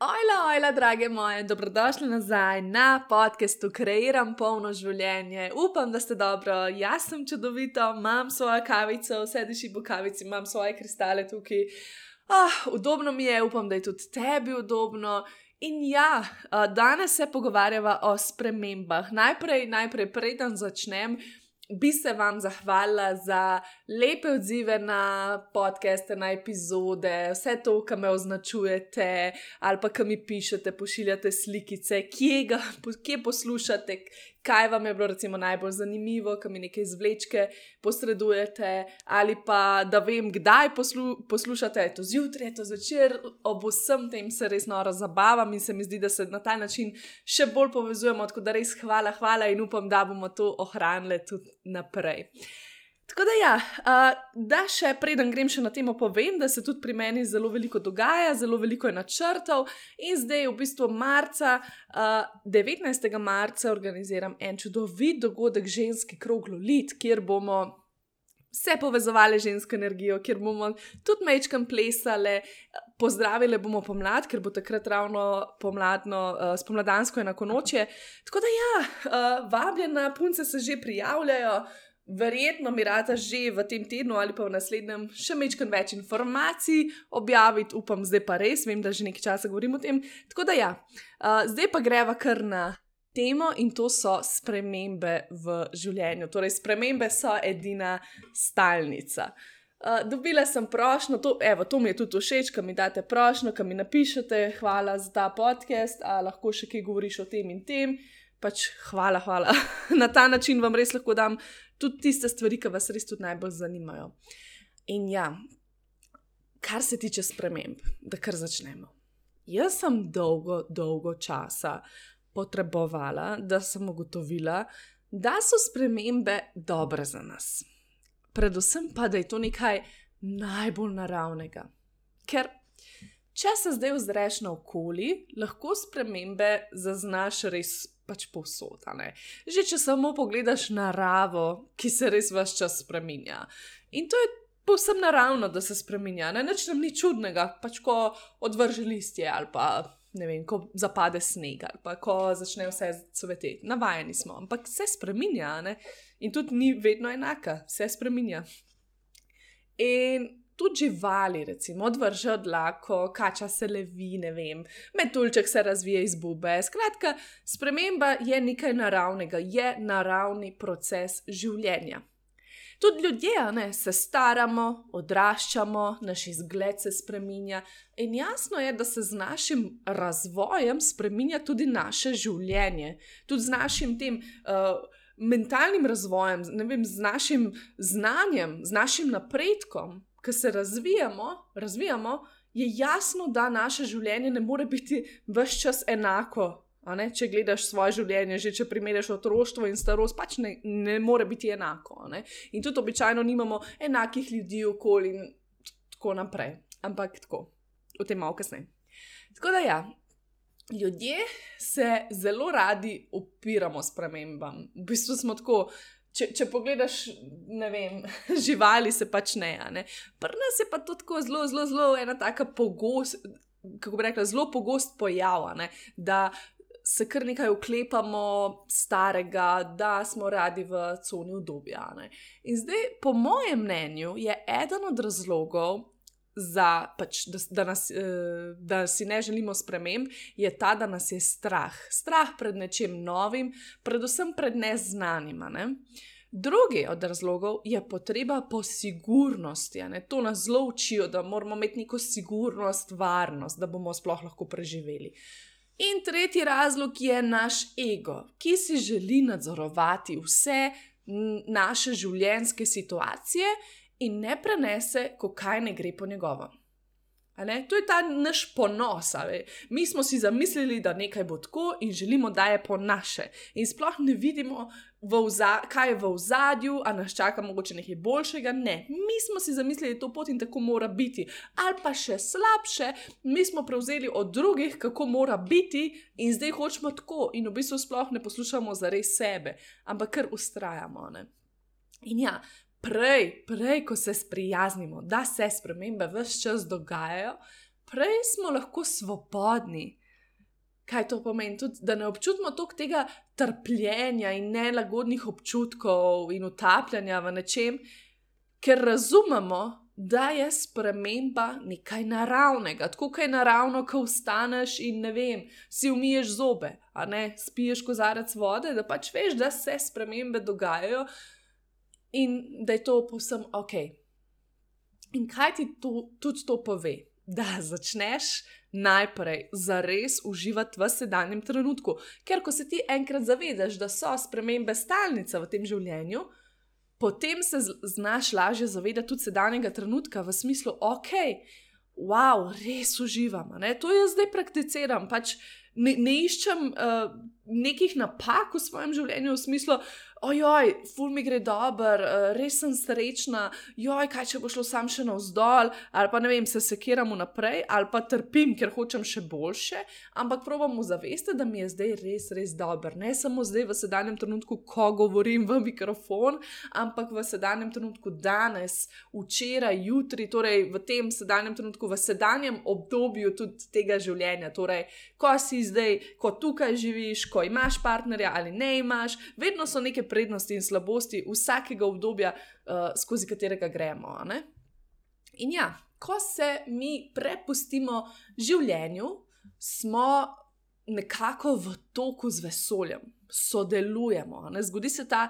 Ojla, ojla, drage moje, dobrodošli nazaj na podkastu Kreiram polno življenje. Upam, da ste dobro, jaz sem čudovito, imam svojo kavico, sediš v kavici, imam svoje kristale tukaj. Ah, udobno mi je, upam, da je tudi tebi udobno. In ja, danes se pogovarjava o spremembah. Najprej, najprej, preden začnem bi se vam zahvalila za lepe odzive na podcaste, na epizode, vse to, kar me označujete, ali pa kar mi pišete, pošiljate slikice, kje, ga, kje poslušate, kaj vam je bilo recimo, najbolj zanimivo, kam mi nekaj izvlečke posredujete, ali pa da vem, kdaj poslu, poslušate, je to zjutraj, je to zvečer, ob vsem tem se res noro zabavam in se mi zdi, da se na ta način še bolj povezujemo. Tako da res hvala, hvala in upam, da bomo to ohranili tudi naprej. Tako da, ja, da še preden grem še na temo, povem, da se tudi pri meni zelo veliko dogaja, zelo veliko je načrtov. In zdaj, v bistvu, marca, 19. marca, organiziram en čudovit dogodek, ženski krog Lolit, kjer bomo. Vse povezovali žensko energijo, kjer bomo tudi mečkam plesali, pozdravili bomo pomlad, ker bo takrat ravno pomladno, uh, spomladansko enako noče. Tako da, ja, uh, vabljena, punce se že prijavljajo, uh, verjetno mi rata že v tem tednu ali pa v naslednjem še mečkam več informacij objaviti, upam, zdaj pa res, vem, da že nekaj časa govorim o tem. Tako da ja, uh, zdaj pa greva kar na temo in to so spremembe v življenju. Torej, spremembe so edina stalnica. Uh, dobila sem prošlo, to, to mi je tudi všeč, da mi date prošlo, da mi napišete, hvala za ta podcast, a lahko še kaj govoriš o tem in tem. Pač hvala, hvala. Na ta način vam res lahko dam tudi tiste stvari, ki vas res tudi najbolj zanimajo. In ja, kar se tiče sprememb, da kar začnemo. Jaz sem dolgo, dolgo časa potrebovala, da sem ugotovila, da so spremembe dobre za nas. Predvsem pa, da je to nekaj najbolj naravnega. Ker, če se zdaj ozreš na okolje, lahko spremembe zaznaš res pač povsod. Že če samo pogledaš naravo, ki se res vse čas spremenja. In to je povsem naravno, da se spremenja. Ne? Nič nam ni čudnega, pač ko odvrže listje ali pa. Vem, ko zapade sneg ali pa ko začne vse cveteti. Navajeni smo, ampak vse spremenja ne? in tudi ni vedno enaka, vse spremenja. In tudi živali, recimo, odvrže dlako, kača se levi, ne vem, metulček se razvije iz bube. Skratka, sprememba je nekaj naravnega, je naravni proces življenja. Tudi ljudje ne, se staramo, odraščamo, naš izgled se spremenja, in jasno je, da se z našim razvojem spremenja tudi naše življenje, tudi z našim tem. Uh, Mentalnim razvojem, vem, z našim znanjem, z našim napredkom, ki se razvijamo, razvijamo, je jasno, da naše življenje ne more biti vse čas enako. Če gledaš svoje življenje, že če primerjaš otroštvo in starost, pač ne, ne more biti enako. In tudi običajno nimamo enakih ljudi okoli in tako naprej. Ampak tako, o tem malo kasneje. Tako da ja. Ljudje se zelo radi upiramo spremembam. V bistvu smo tako, če, če pogledaš, ne vem, živali se pač ne. ne. Pri nas je pa to tako zelo, zelo, zelo ena taka pogost, kako bi rekla, zelo pogost pojav, ne, da se kar nekaj uklepamo starega, da smo radi v coni obdobja. In zdaj, po mojem mnenju, je eden od razlogov. Za, pač, da, da, nas, eh, da si ne želimo sprememb, je ta, da nas je strah. Strah pred nečem novim, predvsem pred neznanim. Ne? Drugi od razlogov je potreba po sigurnosti. To nas zelo učijo, da moramo imeti neko sigurnost, varnost, da bomo sploh lahko preživeli. In tretji razlog je naš ego, ki si želi nadzorovati vse naše življenjske situacije in ne prenese, ko kaj ne gre po njegovem. To je ta naš ponos. Mi smo si zamislili, da nekaj bo tako in želimo, da je po naše. In sploh ne vidimo, kaj je v zadju, a nas čaka mogoče nekaj boljšega. Ne, mi smo si zamislili, da je to pot in tako mora biti. Ali pa še slabše, mi smo prevzeli od drugih, kako mora biti in zdaj hočemo tako, in v bistvu sploh ne poslušamo za res sebe, ampak kar ustrajamo. Ne? In ja, prej, prej, ko se sprijaznimo, da se spremembe vse čas dogajajo, prej smo lahko svobodni. Kaj to pomeni? Tudi, da ne občutimo toliko tega trpljenja in nelagodnih občutkov in utapljanja v nečem, ker razumemo, da je sprememba nekaj naravnega. Tako je naravno, ko vstaneš in ne vem, si umiješ zobe, a ne spiješ kozarec vode, da pač veš, da se spremembe dogajajo in da je to povsem ok. In kaj ti to, tudi to pove? Da začneš najprej zares uživati v sedanjem trenutku. Ker ko se ti enkrat zavedaš, da so spremembe stalnica v tem življenju, potem se znaš lažje zavedati tudi sedanjega trenutka v smislu, ok, wow, res uživam. To jaz zdaj prakticiram. Pač ne, ne iščem uh, nekih napak v svojem življenju v smislu, ojoj, ful mi gre dober, uh, res sem srečna, joj, kaj če bo šlo sam še navzdol, ali pa ne vem, se sekiram naprej, ali pa trpim, ker hočem še boljše, ampak probam zavesti, da mi je zdaj res, res dober. Ne samo zdaj v sedanjem trenutku, ko govorim v mikrofon, ampak v sedanjem trenutku danes, včeraj, jutri, torej v tem sedanjem trenutku, v sedanjem obdobju tudi tega življenja. Torej, ko si zdaj, ko tukaj živiš, ko imaš partnerja ali ne imaš, vedno so neke prednosti in slabosti vsakega obdobja, uh, skozi katerega gremo. In ja, ko se mi prepustimo življenju, smo nekako v toku z vesoljem, sodelujemo. Ne? Zgodi se ta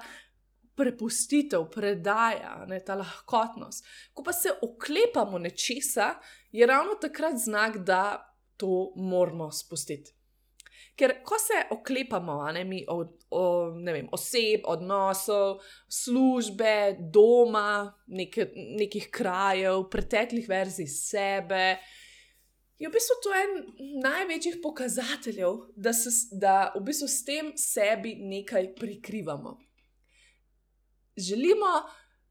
prepustitev, predaja, ne? ta lahkotnost. Ko pa se oklepamo nečesa, je ravno takrat znak, da to moramo spustiti. Ker ko se oklepamo, ne, mi od o, ne vem, oseb, odnosov, službe, doma, neke, nekih krajev, preteklih verzij sebe, je v bistvu to en največjih pokazateljev, da, se, da v bistvu s tem sebi nekaj prikrivamo. Želimo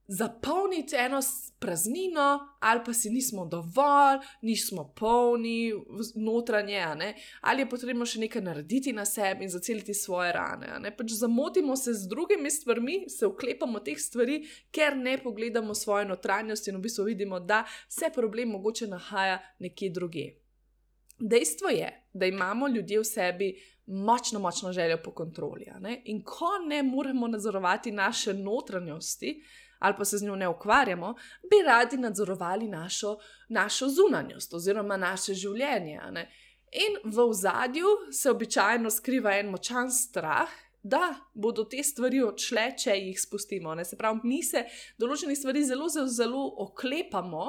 zapolniti eno praznino, ali pa si nismo dovolj, nismo polni, notranje, ali je potrebno še nekaj narediti na sebi in zaceliti svoje rane. Pač zamotimo se z drugimi stvarmi, se oklepamo teh stvari, ker ne pogledamo svoje notranjosti in v bistvu vidimo, da se problem mogoče nahaja nekje druge. Dejstvo je, da imamo ljudje v sebi močno, močno željo po kontroli. In ko ne moremo nadzorovati naše notranjosti, ali pa se z njo ne ukvarjamo, bi radi nadzorovali našo, našo zunanjost oziroma naše življenje. In v zadju se običajno skriva en močan strah. Da bodo te stvari odšle, če jih spustimo. Ne? Se pravi, mi se določenih stvari zelo, zelo, zelo oklepamo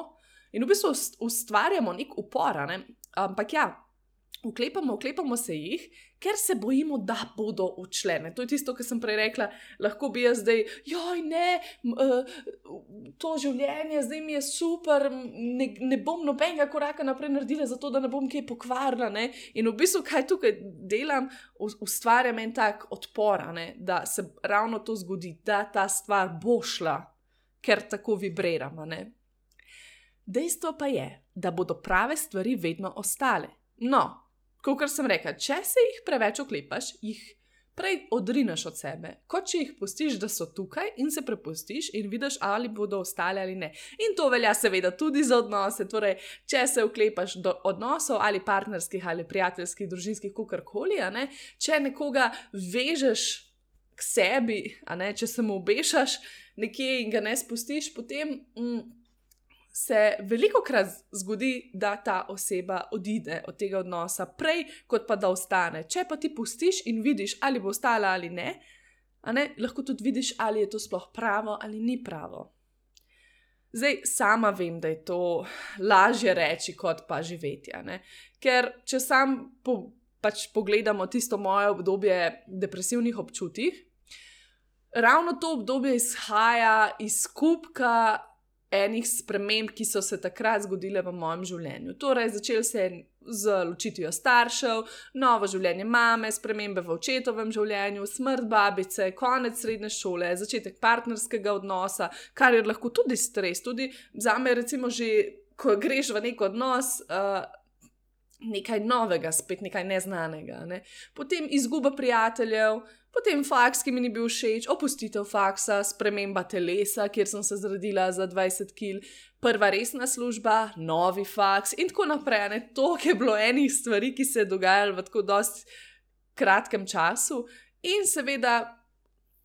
in v bistvu ustvarjamo nek upor. Ne? Ampak ja, Uklepamo, uklepamo se jih, ker se bojimo, da bodo odšle. To je tisto, kar sem prej rekla. Lahko bi jaz zdaj, joj, ne, uh, to življenje, zdaj mi je super, ne, ne bom nobenega koraka naprej naredila, zato da ne bom kaj pokvarila. Ne? In v bistvu, kaj tukaj delam, ustvarjam en tak odpor, ne? da se ravno to zgodi, da ta stvar bo šla, ker tako vibriramo. Dejstvo pa je, da bodo prave stvari vedno ostale. No, kot sem rekel, če se jih preveč oklepaš, jih prej odrineš od sebe, kot če jih pustiš, da so tukaj in se prepustiš in vidiš, ali bodo ostale ali ne. In to velja seveda tudi za odnose. Torej, če se oklepaš do odnosov ali partnerskih ali prijateljskih, družinskih, kakorkoli, če nekoga vežeš. K sebi, ne, če se mu obešaš nekje in ga ne spustiš, potem mm, se veliko krat zgodi, da ta oseba odide od tega odnosa prej, kot pa da ostane. Če pa ti pustiš in vidiš, ali bo ostala ali ne, ne lahko tudi vidiš, ali je to sploh pravo ali ni pravo. Zdaj, sama vem, da je to lažje reči, kot pa živeti. Ker, če sam po, pač pogledamo tisto moje obdobje depresivnih občutij, ravno to obdobje izhaja iz skupka enih sprememb, ki so se takrat zgodile v mojem življenju. Torej, začel se je z ločitvijo staršev, novo življenje mame, spremembe v očetovem življenju, smrt babice, konec srednje šole, začetek partnerskega odnosa, kar je lahko tudi stres. Tudi za me, recimo, že ko greš v nek odnos. Uh, Nekaj novega, spet nekaj neznanega. Ne? Potem izguba prijateljev, Potem faks, ki mi ni bil všeč, opustitev faksa, sprememba telesa, kjer sem se zredila za 20 kg, prva resna služba, novi faks in tako naprej. To je bilo enih stvari, ki se je dogajalo v tako dosti kratkem času. In seveda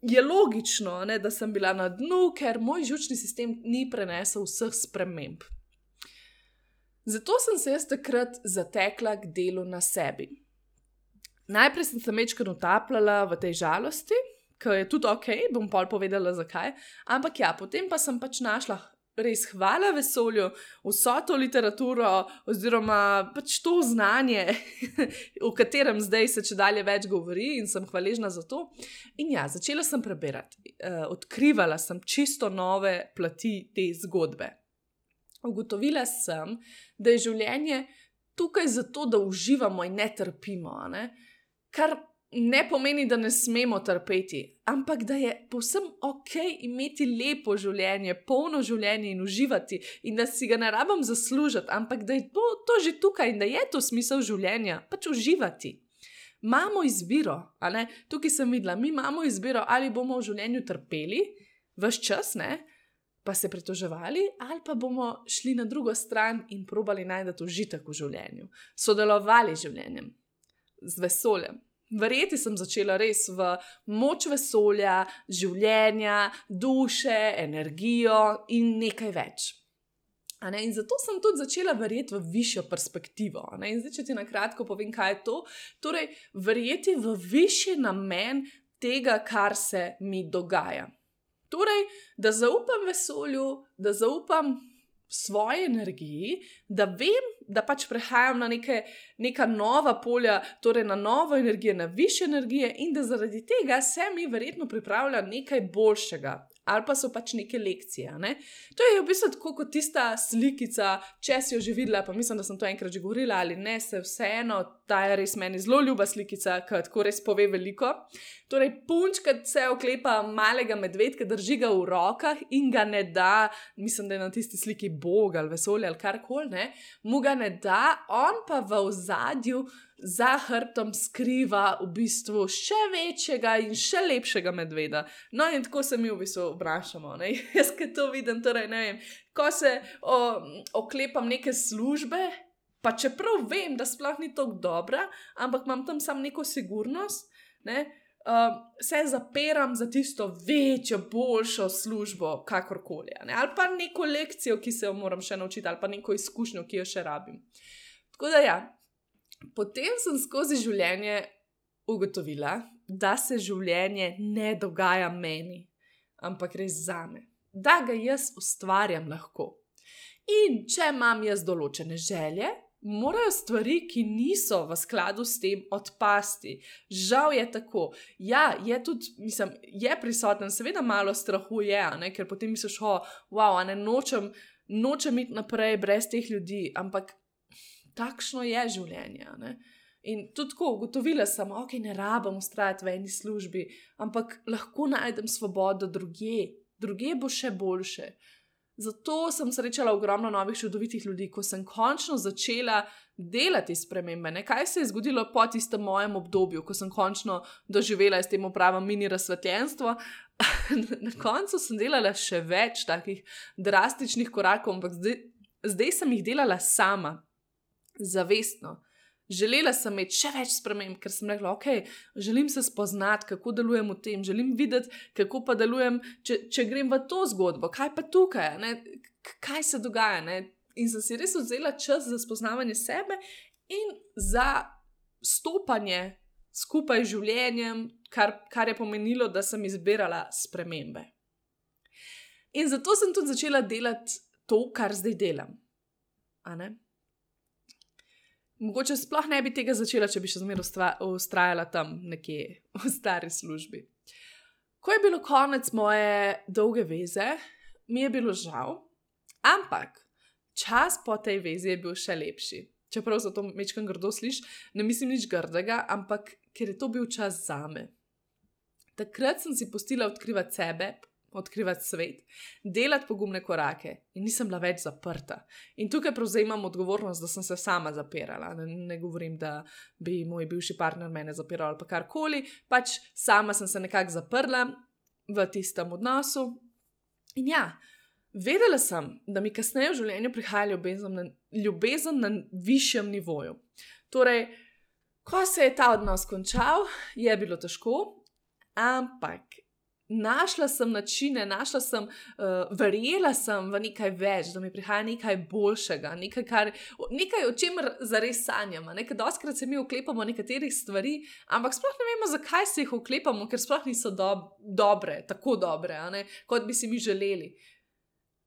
je logično, ne, da sem bila na dnu, ker moj žučni sistem ni prenesel vseh sprememb. Zato sem se jaz takrat zatekla k delu na sebi. Najprej sem se mečkano utapljala v tej žalosti, ki je tudi ok, bom pol povedala zakaj. Ampak ja, potem pa sem pač našla res hvala vesolju, vso to literaturo, oziroma pač to znanje, o katerem zdaj se če dalje več govori in sem hvaležna za to. In ja, začela sem prebirati, uh, odkrivala sem čisto nove plati te zgodbe. Ugotovila sem, da je življenje tukaj zato, da uživamo in ne trpimo. Ne? Kar ne pomeni, da ne smemo trpeti, ampak da je povsem ok imeti lepo življenje, polno življenje in uživati, in da si ga ne rabim zaslužiti, ampak da je to, to že tukaj in da je to smisel življenja, pač uživati. Imamo izbiro, tukaj sem videla, mi imamo izbiro, ali bomo v življenju trpeli, vse čas, ne? pa se pritoževali, ali pa bomo šli na drugo stran in probali najti užitek v življenju, sodelovali z življenjem z vesoljem. Verjeti sem začela res v moč vesolja, življenja, duše, energijo in nekaj več. In zato sem tudi začela verjeti v višjo perspektivo. Zdaj, če ti na kratko povem, kaj je to. Torej, verjeti v višji namen tega, kar se mi dogaja. Torej, da zaupam vesolju, da zaupam svoji energiji, da vem, da pač prehajam na neke, neka nova polja, torej na novo energijo, na više energije, in da zaradi tega se mi verjetno pripravlja nekaj boljšega, ali pa so pač neke lekcije. Ne? To je v bistvu tako kot tista slikica, če si jo že videla, pa mislim, da sem to enkrat že govorila ali ne, se vseeno, ta je res meni zelo ljuba slikica, ki tako res pove veliko. Torej, punčka se oklepa malega medvedka, drži ga v rokah in ga ne da, mislim, da je na tisti sliki Bog ali vesolje ali karkoli, mu ga ne da, on pa v ozadju za hrbtom skriva v bistvu še večjega in še lepšega medveda. No, in tako se mi v bistvu obračamo. Jaz, ki to vidim, torej ne vem, ko se o, oklepam neke službe. Pa čeprav vem, da sploh ni tako dobra, ampak imam tam samo neko sigurnost, ne, uh, se zapiram za tisto večjo, boljšo službo, kakorkoli. Ne, ali pa neko lekcijo, ki se jo moram še naučiti, ali pa neko izkušnjo, ki jo še rabim. Tako da ja, Potem sem skozi življenje ugotovila, da se življenje ne dogaja meni, ampak res za me, da ga jaz ustvarjam lahko. In če imam jaz določene želje, morajo stvari, ki niso v skladu s tem, odpasti. Žal je tako. Ja, je tudi, mislim, je prisoten, seveda malo strahu je, ne? ker potem misliš, oh, wow, ne nočem, nočem iti naprej brez teh ljudi, ampak takšno je življenje. Ne? In tudi tako ugotovila sem, okay, ne rabim ustrajati v eni službi, ampak lahko najdem svobodo druge, druge bo še boljše. Zato sem srečala ogromno novih čudovitih ljudi, ko sem končno začela delati spremembe. Ne? Kaj se je zgodilo po tistem mojem obdobju, ko sem končno doživela s tem upravom mini razsvetljenstvo? Na koncu sem delala še več takih drastičnih korakov, ampak zdaj, zdaj sem jih delala sama zavestno. Želela sem imeti še več sprememb, ker sem rekla, ok, želim se spoznati, kako delujem v tem, želim videti, kako pa delujem, če, če grem v to zgodbo, kaj pa tukaj, ne? kaj se dogaja. Ne? In sem si res vzela čas za spoznavanje sebe in za stopanje skupaj z življenjem, kar, kar je pomenilo, da sem izbirala spremembe. In zato sem tudi začela delati to, kar zdaj delam. Mogoče sploh ne bi tega začela, če bi še zmeraj ustrajala tam nekje v stari službi. Ko je bilo konec moje dolge veze, mi je bilo žal, Ampak čas po tej vezi je bil še lepši. Čeprav za to mečkam grdo slišiš, ne mislim nič grdega, ampak ker je to bil čas za me. Takrat sem si postila odkrivati sebe, odkrivati svet, delati pogumne korake in nisem bila več zaprta. In tukaj prevzemam odgovornost, da sem se sama zapirala. Ne, ne govorim, da bi moj bivši partner mene zapiral ali pa karkoli, pač sama sem se nekako zaprla v tistem odnosu. In ja, Vedela sem, da mi kasneje v življenju prihaja ljubezen na, ljubezen na višjem nivoju. Torej, ko se je ta odnos končal, je bilo težko, ampak našla sem načine, našla sem, uh, verjela sem v nekaj več, da mi prihaja nekaj boljšega, nekaj, kar, nekaj o čemer zares sanjamo. Nekaj doskrat se mi oklepamo nekaterih stvari, ampak sploh ne vemo, zakaj se jih oklepamo, ker sploh niso do, dobre, tako dobre, kot bi si mi želeli.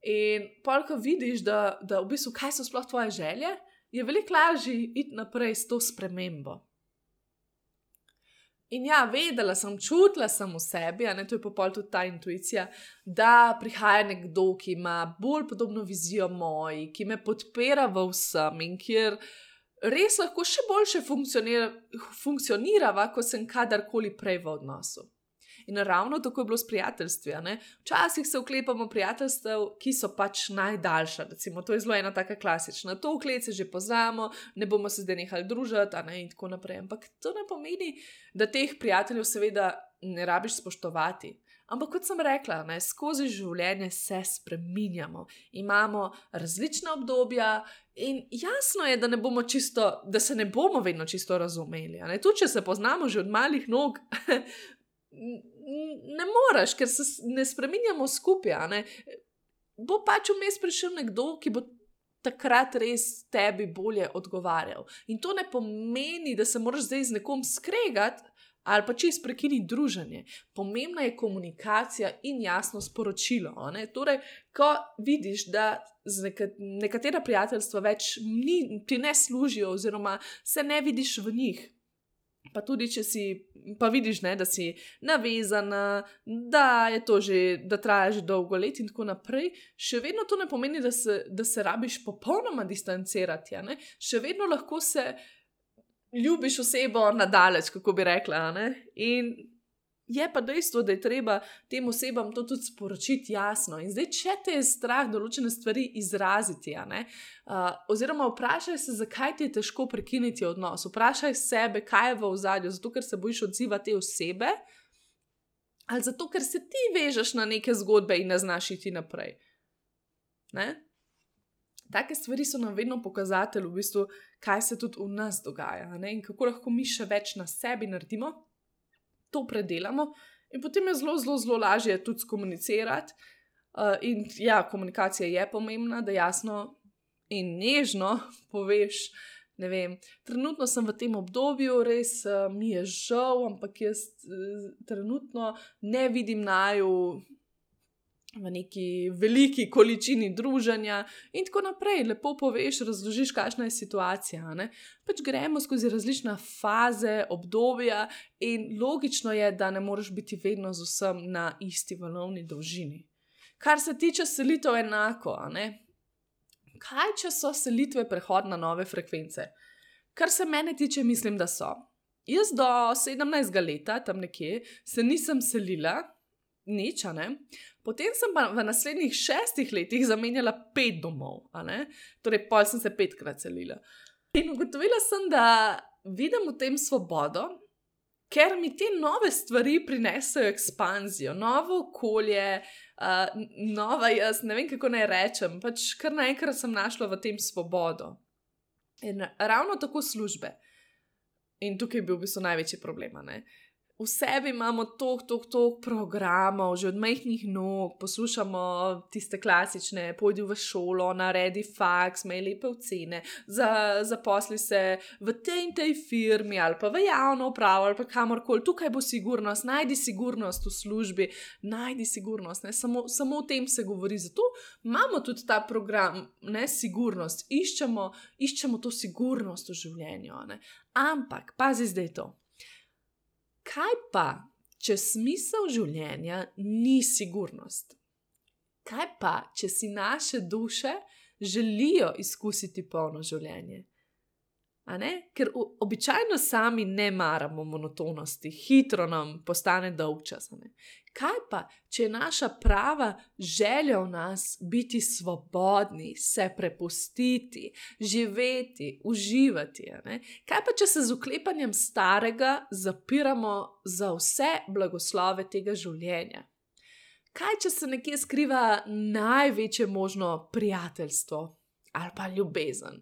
In ko vidiš, da, da v bistvu kaj so sploh tvoje želje, je veliko lažje iti naprej s to spremembo. In ja, vedela sem, čutila sem v sebi, a ne to je popolnoma tudi ta intuicija, da prihaja nekdo, ki ima bolj podobno vizijo moji, ki me podpira v vsem in kjer res lahko še boljše funkcionira, funkcionirava, kot sem kadarkoli prej v odnosu. In ravno tako je bilo s prijateljstvi. Včasih se oklepamo prijateljstev, ki so pač najdaljša. Recimo, to je zelo ena taka klasična. To vklet se že poznamo, ne bomo se zdaj nehali družiti, in tako naprej. Ampak to ne pomeni, da teh prijateljev seveda ne rabiš spoštovati. Ampak kot sem rekla, ne, skozi življenje se spreminjamo, imamo različna obdobja in jasno je, da, čisto, da se ne bomo vedno čisto razumeli. Tudi če se poznamo že od malih nog, ne moreš, ker se ne spremenjamo skupaj. Ne? Bo pač vmes prišel nekdo, ki bo takrat res tebi bolje odgovarjal. In to ne pomeni, da se moraš zdaj z nekom skregati. Ali pa čez prekiniti druženje. Pomembna je komunikacija in jasno sporočilo. Torej, ko vidiš, da neka, nekatera prijateljstva več ni, ti ne služijo, oziroma se ne vidiš v njih, Pa tudi, če si, pa vidiš, ne, da si navezana, da je to že, da traja že dolgo let in tako naprej, še vedno to ne pomeni, da se, da se rabiš popolnoma distancirati. Ja, še vedno lahko se ljubiš osebo nadalec, kako bi rekla. In Je pa dejstvo, da je treba tem osebam to tudi sporočiti jasno. In zdaj, če te je strah določene stvari izraziti, uh, oziroma vprašaj se, zakaj ti je težko prekiniti odnos, vprašaj sebe, kaj je v ozadju, zato ker se bojiš odzivati te osebe, ali zato ker se ti vežeš na neke zgodbe in ne znaš iti naprej. Ne? Take stvari so nam vedno pokazatelj, v bistvu, kaj se tudi v nas dogaja ne? in kako lahko mi še več na sebi naredimo to predelamo, in potem je zelo, zelo, zelo lažje tudi komunicirati. Uh, in ja, komunikacija je pomembna, da jasno in nežno poveš. Vem, trenutno sem v tem obdobju, res uh, mi je žal, ampak jaz uh, trenutno ne vidim naju v neki veliki količini družanja in tako naprej. Lepo poveš, razložiš, kakšna je situacija. Pač gremo skozi različne faze, obdobja in logično je, da ne moreš biti vedno z vsem na isti valovni dolžini. Kar se tiče selitev, enako. Kaj, če so selitve prehod na nove frekvence? Kar se mene tiče, mislim, da so. Jaz do 17. leta, tam nekje, se nisem selila, nič, ne. Potem sem pa v naslednjih šestih letih zamenjala pet domov, torej pol sem se petkrat celila. In ugotovila sem, da vidim v tem svobodo, ker mi te nove stvari prinesajo ekspanzijo, novo okolje, uh, nova jaz, ne vem kako naj rečem, pač kar naenkrat sem našla v tem svobodo. In ravno tako službe. In tukaj je bil v bistvu največji problem. Uh, v sebi imamo toliko, toliko, toliko programov, že od majhnih nog, poslušamo tiste klasične, pojdi v šolo, naredi faks, imej lepe ocene, zaposli se v tej in tej firmi ali pa v javno upravo ali pa kamorkoli, tukaj bo sigurnost, najdi sigurnost v službi, najdi sigurnost. Samo, samo o tem se govori. Zato imamo tudi ta program, ne sigurnost, iščemo, iščemo to sigurnost v življenju. Ne? Ampak, pazi zdaj to. Kaj pa, če smisel življenja ni sigurnost? Kaj pa, če si naše duše želijo izkusiti polno življenje? Ker običajno sami ne maramo monotonosti, hitro nam postane dolg čas. Kaj pa, če je naša prava želja v nas biti svobodni, se prepustiti, živeti, uživati? Kaj pa, če se z uklepanjem starega zapiramo za vse blagoslove tega življenja? Kaj, če se nekje skriva največje možno prijateljstvo ali pa ljubezen?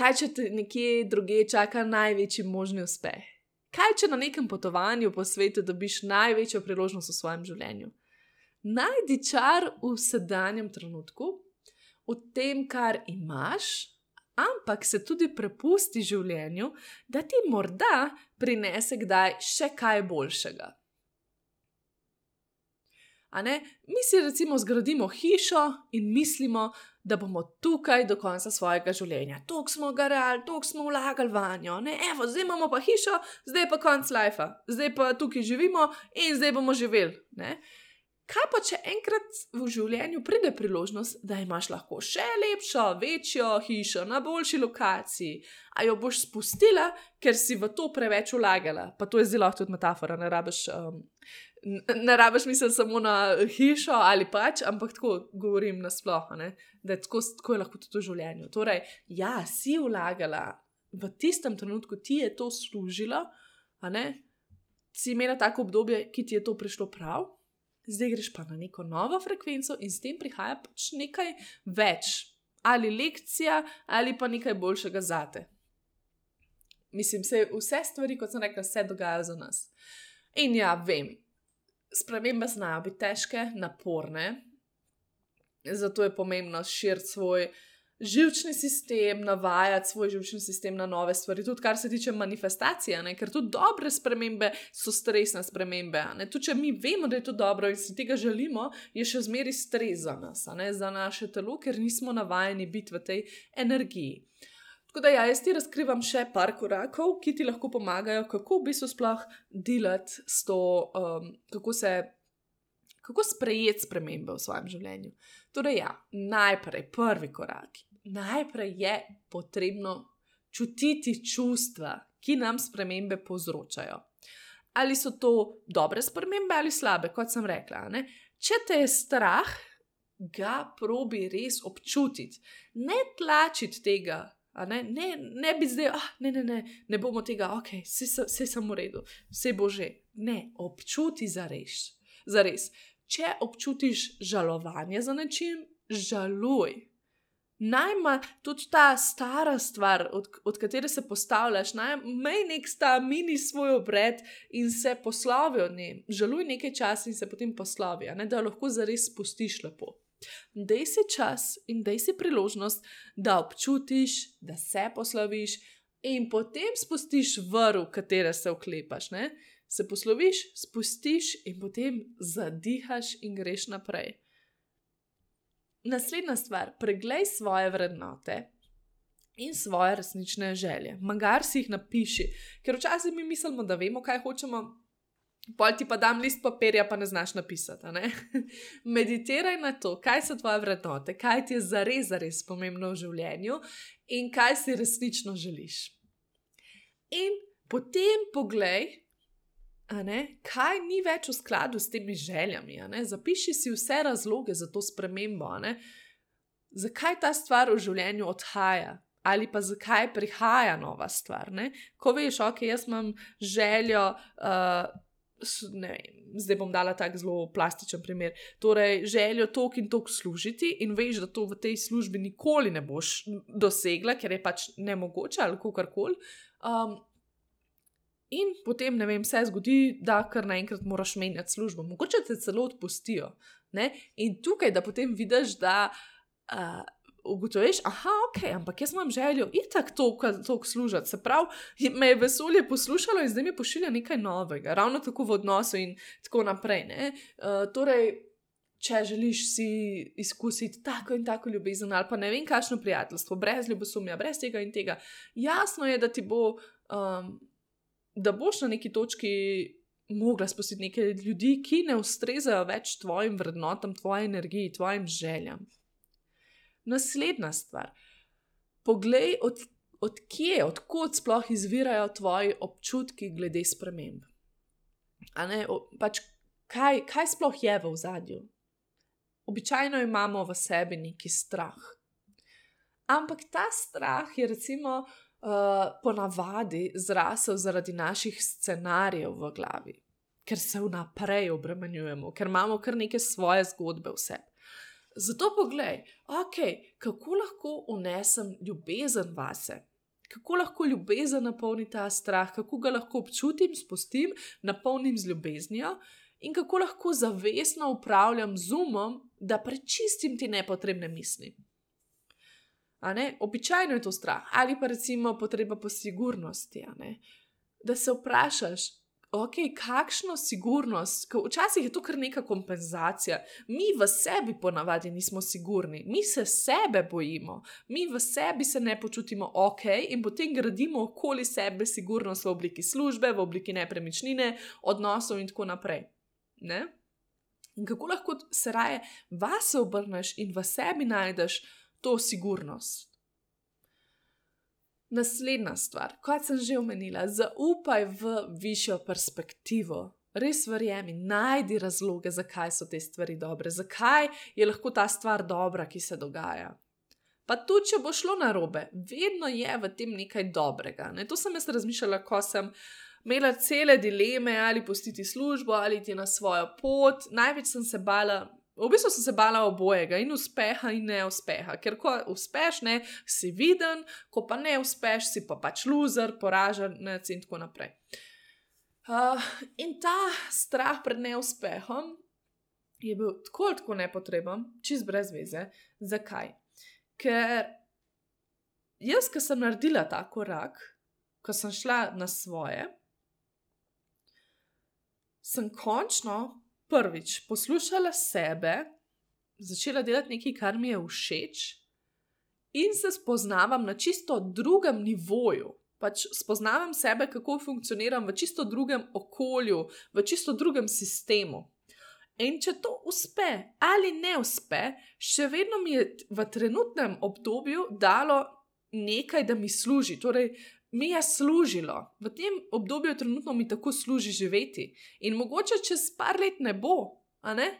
Kaj, če te nekje druge čaka največji možni uspeh? Kaj, če na nekem potovanju po svetu dobiš največjo priložnost v svojem življenju? Najdi čar v sedanjem trenutku, v tem, kar imaš, ampak se tudi prepusti življenju, da ti morda prinese kdaj še kaj boljšega. Mi si recimo zgradimo hišo in mislimo, da bomo tukaj do konca svojega življenja. Tuk smo garali, tuk smo vlagali vanjo, ne, evo, zdaj imamo pa hišo, zdaj pa konc life, zdaj pa tukaj živimo in zdaj bomo živeli. Ne? Kaj pa, če enkrat v življenju pride priložnost, da imaš lahko še lepšo, večjo hišo na boljši lokaciji, a jo boš spustila, ker si v to preveč vlagala? Pa to je zelo tudi metafora, ne rabiš um, ne rabiš misliti samo na hišo ali pač, ampak tako govorim na splošno, da je tako, tako je lahko tudi v življenju. Torej, ja, si vlagala v tistem trenutku, ti je to služilo, si imela tako obdobje, ki ti je to prišlo prav, zdaj greš pa na neko novo frekvenco in s tem prihaja pač nekaj več, ali lekcija, ali pa nekaj boljšega zate. Mislim, se vse stvari, kot sem rekla, se dogajajo za nas. In ja, vem, spremembe znajo biti težke, naporne, zato je pomembno širiti svoj živčni sistem, navajati svoj živčni sistem na nove stvari, tudi kar se tiče manifestacije, ne? ker tudi dobre spremembe so stresne spremembe. Tudi če mi vemo, da je to dobro in si tega želimo, je še zmeraj stres za nas, za naše telo, ker nismo navajeni biti v tej energiji. Tako da, ja, jaz ti razkrivam še par korakov, ki ti lahko pomagajo, kako v bistvu sploh delati s to, um, kako se, kako sprejeti spremembe v svojem življenju. Torej, ja, najprej, prvi korak. Najprej je potrebno čutiti čustva, ki nam spremembe povzročajo. Ali so to dobre spremembe ali slabe, kot sem rekla. Ne? Če te je strah, ga probi res občutiti, ne tlačiti tega Ne? Ne, ne bi zdaj, ah, ne, ne, ne, ne bomo tega, ok, vse samo v redu, vse bo že. Ne, občuti za res. za res. Če občutiš žalovanje za nečim, žaluj. Najma tudi ta stara stvar, od, od katere se postavljaš, najmej nek sta mini svoj obred in se poslovi od nje. Žaluj nekaj časa in se potem poslovi, da lahko zares spustiš lepo. Dej si čas in dej si priložnost, da občutiš, da se posloviš, in potem spustiš vrv, katero se oklepaš. Ne? Se posloviš, spustiš in potem zadihaš in greš naprej. Naslednja stvar, preglej svoje vrednote in svoje resnične želje. Magar si jih napiši, ker včasih mi mislimo, da vemo, kaj hočemo, Pol ti pa dam list papirja, pa ne znaš napisati. Ne? Meditiraj na to, kaj so tvoje vrednote, kaj ti je zares, zares pomembno v življenju in kaj si resnično želiš. In potem poglej, ne, kaj ni več v skladu s temi željami. Zapiši si vse razloge za to spremembo, zakaj ta stvar v življenju odhaja. Ali pa zakaj prihaja nova stvar. Ne? Ko veš, ok, jaz imam željo uh, vem, zdaj bom dala tak zelo plastičen primer. Torej, željo tok in tok služiti, in veš, da to v tej službi nikoli ne boš dosegla, ker je pač nemogoče ali kako koli. Um, in potem, ne vem, se zgodi, da kar naenkrat moraš menjati službo, mogoče te celo odpustijo. Ne? In tukaj, da potem vidiš, da. Uh, ugotoviš, da ok, ampak jaz imam željo itak toliko služiti. Se pravi, me je vesolje poslušalo in zdaj mi pošilja nekaj novega, ravno tako v odnosu in tako naprej. Uh, torej, če želiš si izkusiti tako in tako ljubezen ali pa ne vem, kakšno prijateljstvo, brez ljubosumja, brez tega in tega, jasno je, da ti bo, um, da boš na neki točki. mogla spustiti nekaj ljudi, ki ne ustrezajo več tvojim vrednotam, tvoji energiji, tvojim željam. Naslednja stvar. Poglej, od, od kje, odkot sploh izvirajo tvoji občutki glede sprememb. Ne, pač, kaj, kaj sploh je v zadju? Običajno imamo v sebi neki strah. Ampak ta strah je, recimo, uh, ponavadi zrasel zaradi naših scenarijev v glavi, ker se vnaprej obremenjujemo, ker imamo kar neke svoje zgodbe v sebi. Zato poglej, okay, kako lahko unesem ljubezen vase, kako lahko ljubezen napolni ta strah, kako ga lahko občutim, spustim, napolnim z ljubeznijo? In kako lahko zavestno upravljam z umom, da prečistim ti nepotrebne misli. Običajno je to strah, ali pa recimo potreba po sigurnosti. Da se vprašaš, ok, kakšno sigurnost, včasih je to kar neka kompenzacija. Mi v sebi ponavadi nismo sigurni, mi se sebe bojimo, mi v sebi se ne počutimo ok in potem gradimo okoli sebe sigurnost v obliki službe, v obliki nepremičnine, odnosov in tako naprej. Ne? In kako lahko se raje vase obrneš in v sebi najdeš to sigurnost? Naslednja stvar, kot sem že omenila, zaupaj v višjo perspektivo. Res verjemi, najdi razloge, zakaj so te stvari dobre, zakaj je lahko ta stvar dobra, ki se dogaja. Pa tudi, če bo šlo na robe, vedno je v tem nekaj dobrega. Ne? To sem jaz razmišljala, ko sem imela cele dileme, ali pustiti službo, ali iti na svojo pot. Največ sem se bala, V bistvu sem se bala obojega, in uspeha, in neuspeha, ker ko uspeš, ne, si viden, ko pa ne uspeš, si pa pač loser, poražen in tako naprej. Uh, in ta strah pred neuspehom je bil tako ali tako nepotreben, čist brez veze. Zakaj? Ker jaz, ki sem naredila ta korak, ko sem šla na svoje, sem končno prvič poslušala sebe, začela delati nekaj, kar mi je všeč, in se spoznavam na čisto drugem nivoju. Pač spoznavam sebe, kako funkcioniram v čisto drugem okolju, v čisto drugem sistemu. In če to uspe ali ne uspe, še vedno mi je v trenutnem obdobju dalo nekaj, da mi služi. Torej, mi je služilo, v tem obdobju trenutno mi tako služi živeti. In mogoče čez par let ne bo, a ne?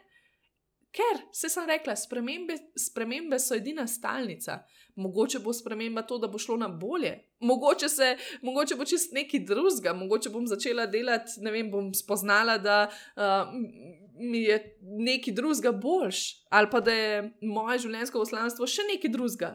Ker, se sem rekla, spremembe, spremembe so edina stalnica. Mogoče bo sprememba to, da bo šlo na bolje, mogoče, se, mogoče bo čist nekaj drugega, mogoče bom začela delati, ne vem, bom spoznala, da uh, mi je nekaj drugega boljš, ali pa da je moje življenjsko poslanstvo še nekaj drugega.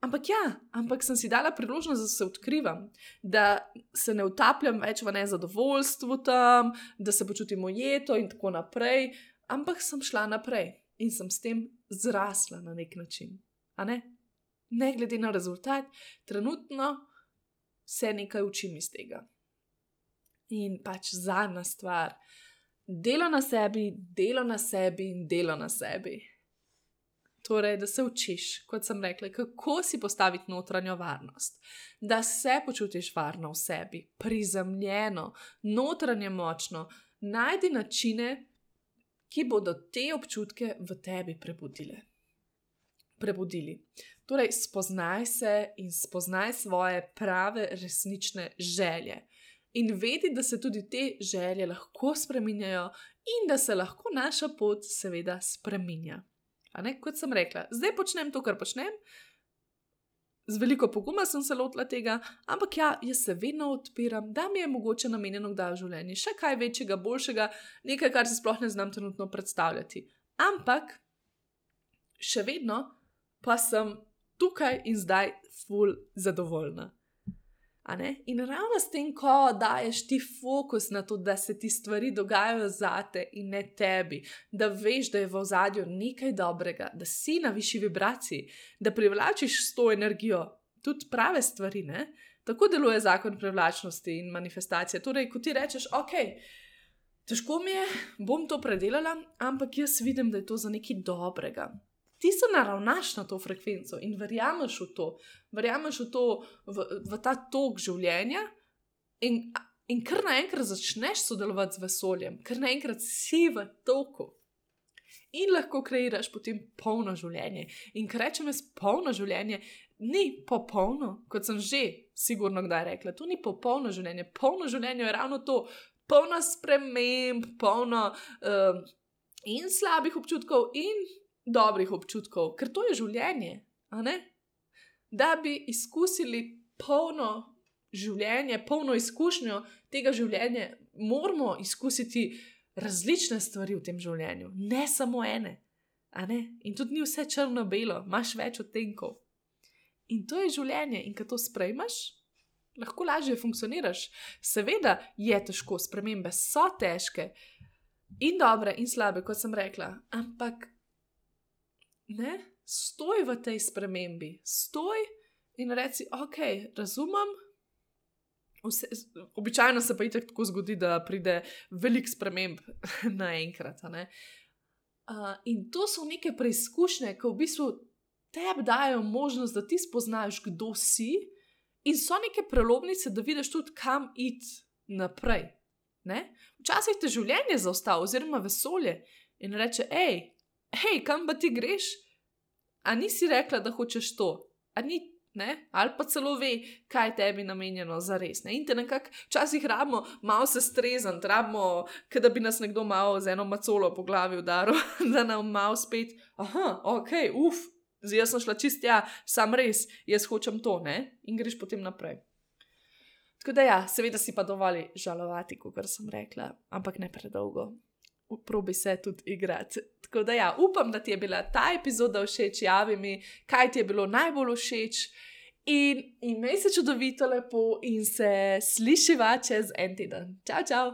Ampak ja, ampak sem si dala priložnost, da se odkrivam, da se ne utapljam več v nezadovoljstvu tam, da se počutim ujeto in tako naprej, ampak sem šla naprej in sem s tem zrasla na nek način. Ne? ne glede na rezultat, trenutno se nekaj učim iz tega. In pač zadnja stvar, delo na sebi, delo na sebi in delo na sebi. Torej, da se učiš, kot sem rekla, kako si postaviti notranjo varnost, da se počutiš varno v sebi, prizemljeno, notranje močno, najdi načine, ki bodo te občutke v tebi prebudile. Prebudili. Torej, spoznaj se in spoznaj svoje prave, resnične želje. In vedi, da se tudi te želje lahko spremenjajo, in da se lahko naša pot, seveda, spremenja. Kot sem rekla, zdaj počnem to, kar počnem, z veliko poguma sem se lotila tega, ampak ja, jaz se vedno odpiram, da mi je mogoče namenjeno kdaj v življenju še kaj večjega, boljšega, nekaj, kar si sploh ne znam trenutno predstavljati. Ampak še vedno pa sem tukaj in zdaj full zadovoljna. In ravno s tem, ko daješ ti fokus na to, da se ti stvari dogajajo zate in ne tebi, da veš, da je v ozadju nekaj dobrega, da si na višji vibraciji, da privlačiš s to energijo tudi prave stvari. Ne? Tako deluje zakon privlačnosti in manifestacije. Torej, ko ti rečeš, ok. Težko mi je, bom to predelala, ampak jaz vidim, da je to za nekaj dobrega ti se naravnaš na to frekvenco in verjameš v to, verjameš v, to, v, v ta tok življenja. In, In kar naenkrat začneš sodelovati z vesoljem, kar naenkrat si v toku. In lahko kreiraš potem polno življenje. In kar rečem, jaz polno življenje ni popolno, kot sem že sigurno kdaj rekla. To ni popolno življenje. Polno življenje je ravno to, polno sprememb, polno uh, in slabih občutkov, in dobrih občutkov, ker to je življenje. Da bi izkusili polno življenje, polno izkušnjo tega življenja, moramo izkusiti različne stvari v tem življenju, ne samo ene. In tudi ni vse črno-belo, imaš več odtenkov. In to je življenje, in ko to sprejmeš, lahko lažje funkcioniraš. Seveda je težko, spremembe so težke in dobre in slabe, kot sem rekla, ampak ne, stoj v tej spremembi, stoj in reci, ok, razumem, Vse, običajno se pa itek tako zgodi, da pride velik sprememb naenkrat. Uh, in to so neke preizkušnje, ki v bistvu tebi dajo možnost, da ti spoznaš, kdo si, in so neke prelomnice, da vidiš tudi, kam iti naprej. Ne? Včasih te življenje zaustavi, oziroma vesolje, in reče: hej, hej, kam pa ti greš? A nisi rekla, da hočeš to? A ni Ne? Ali pa celo ve, kaj je tebi namenjeno za res. Ne? In te nekako včasih rabimo, malo se strezen, rabimo, da bi nas nekdo malo z eno macolo po glavi udaril, da nam malo spet, ah, ok, uf, zdaj sem šla čist ja, sam res, jaz hočem to, ne? in greš potem naprej. Tako da ja, seveda si pa dovolj žalovati, kot sem rekla, ampak ne predolgo probi se tudi igrati. Tako da, ja, upam, da ti je bila ta epizoda všeč, javi mi, kaj ti je bilo najbolj všeč. In imej se čudovito lepo in se slišiva čez en teden. Čau, čau!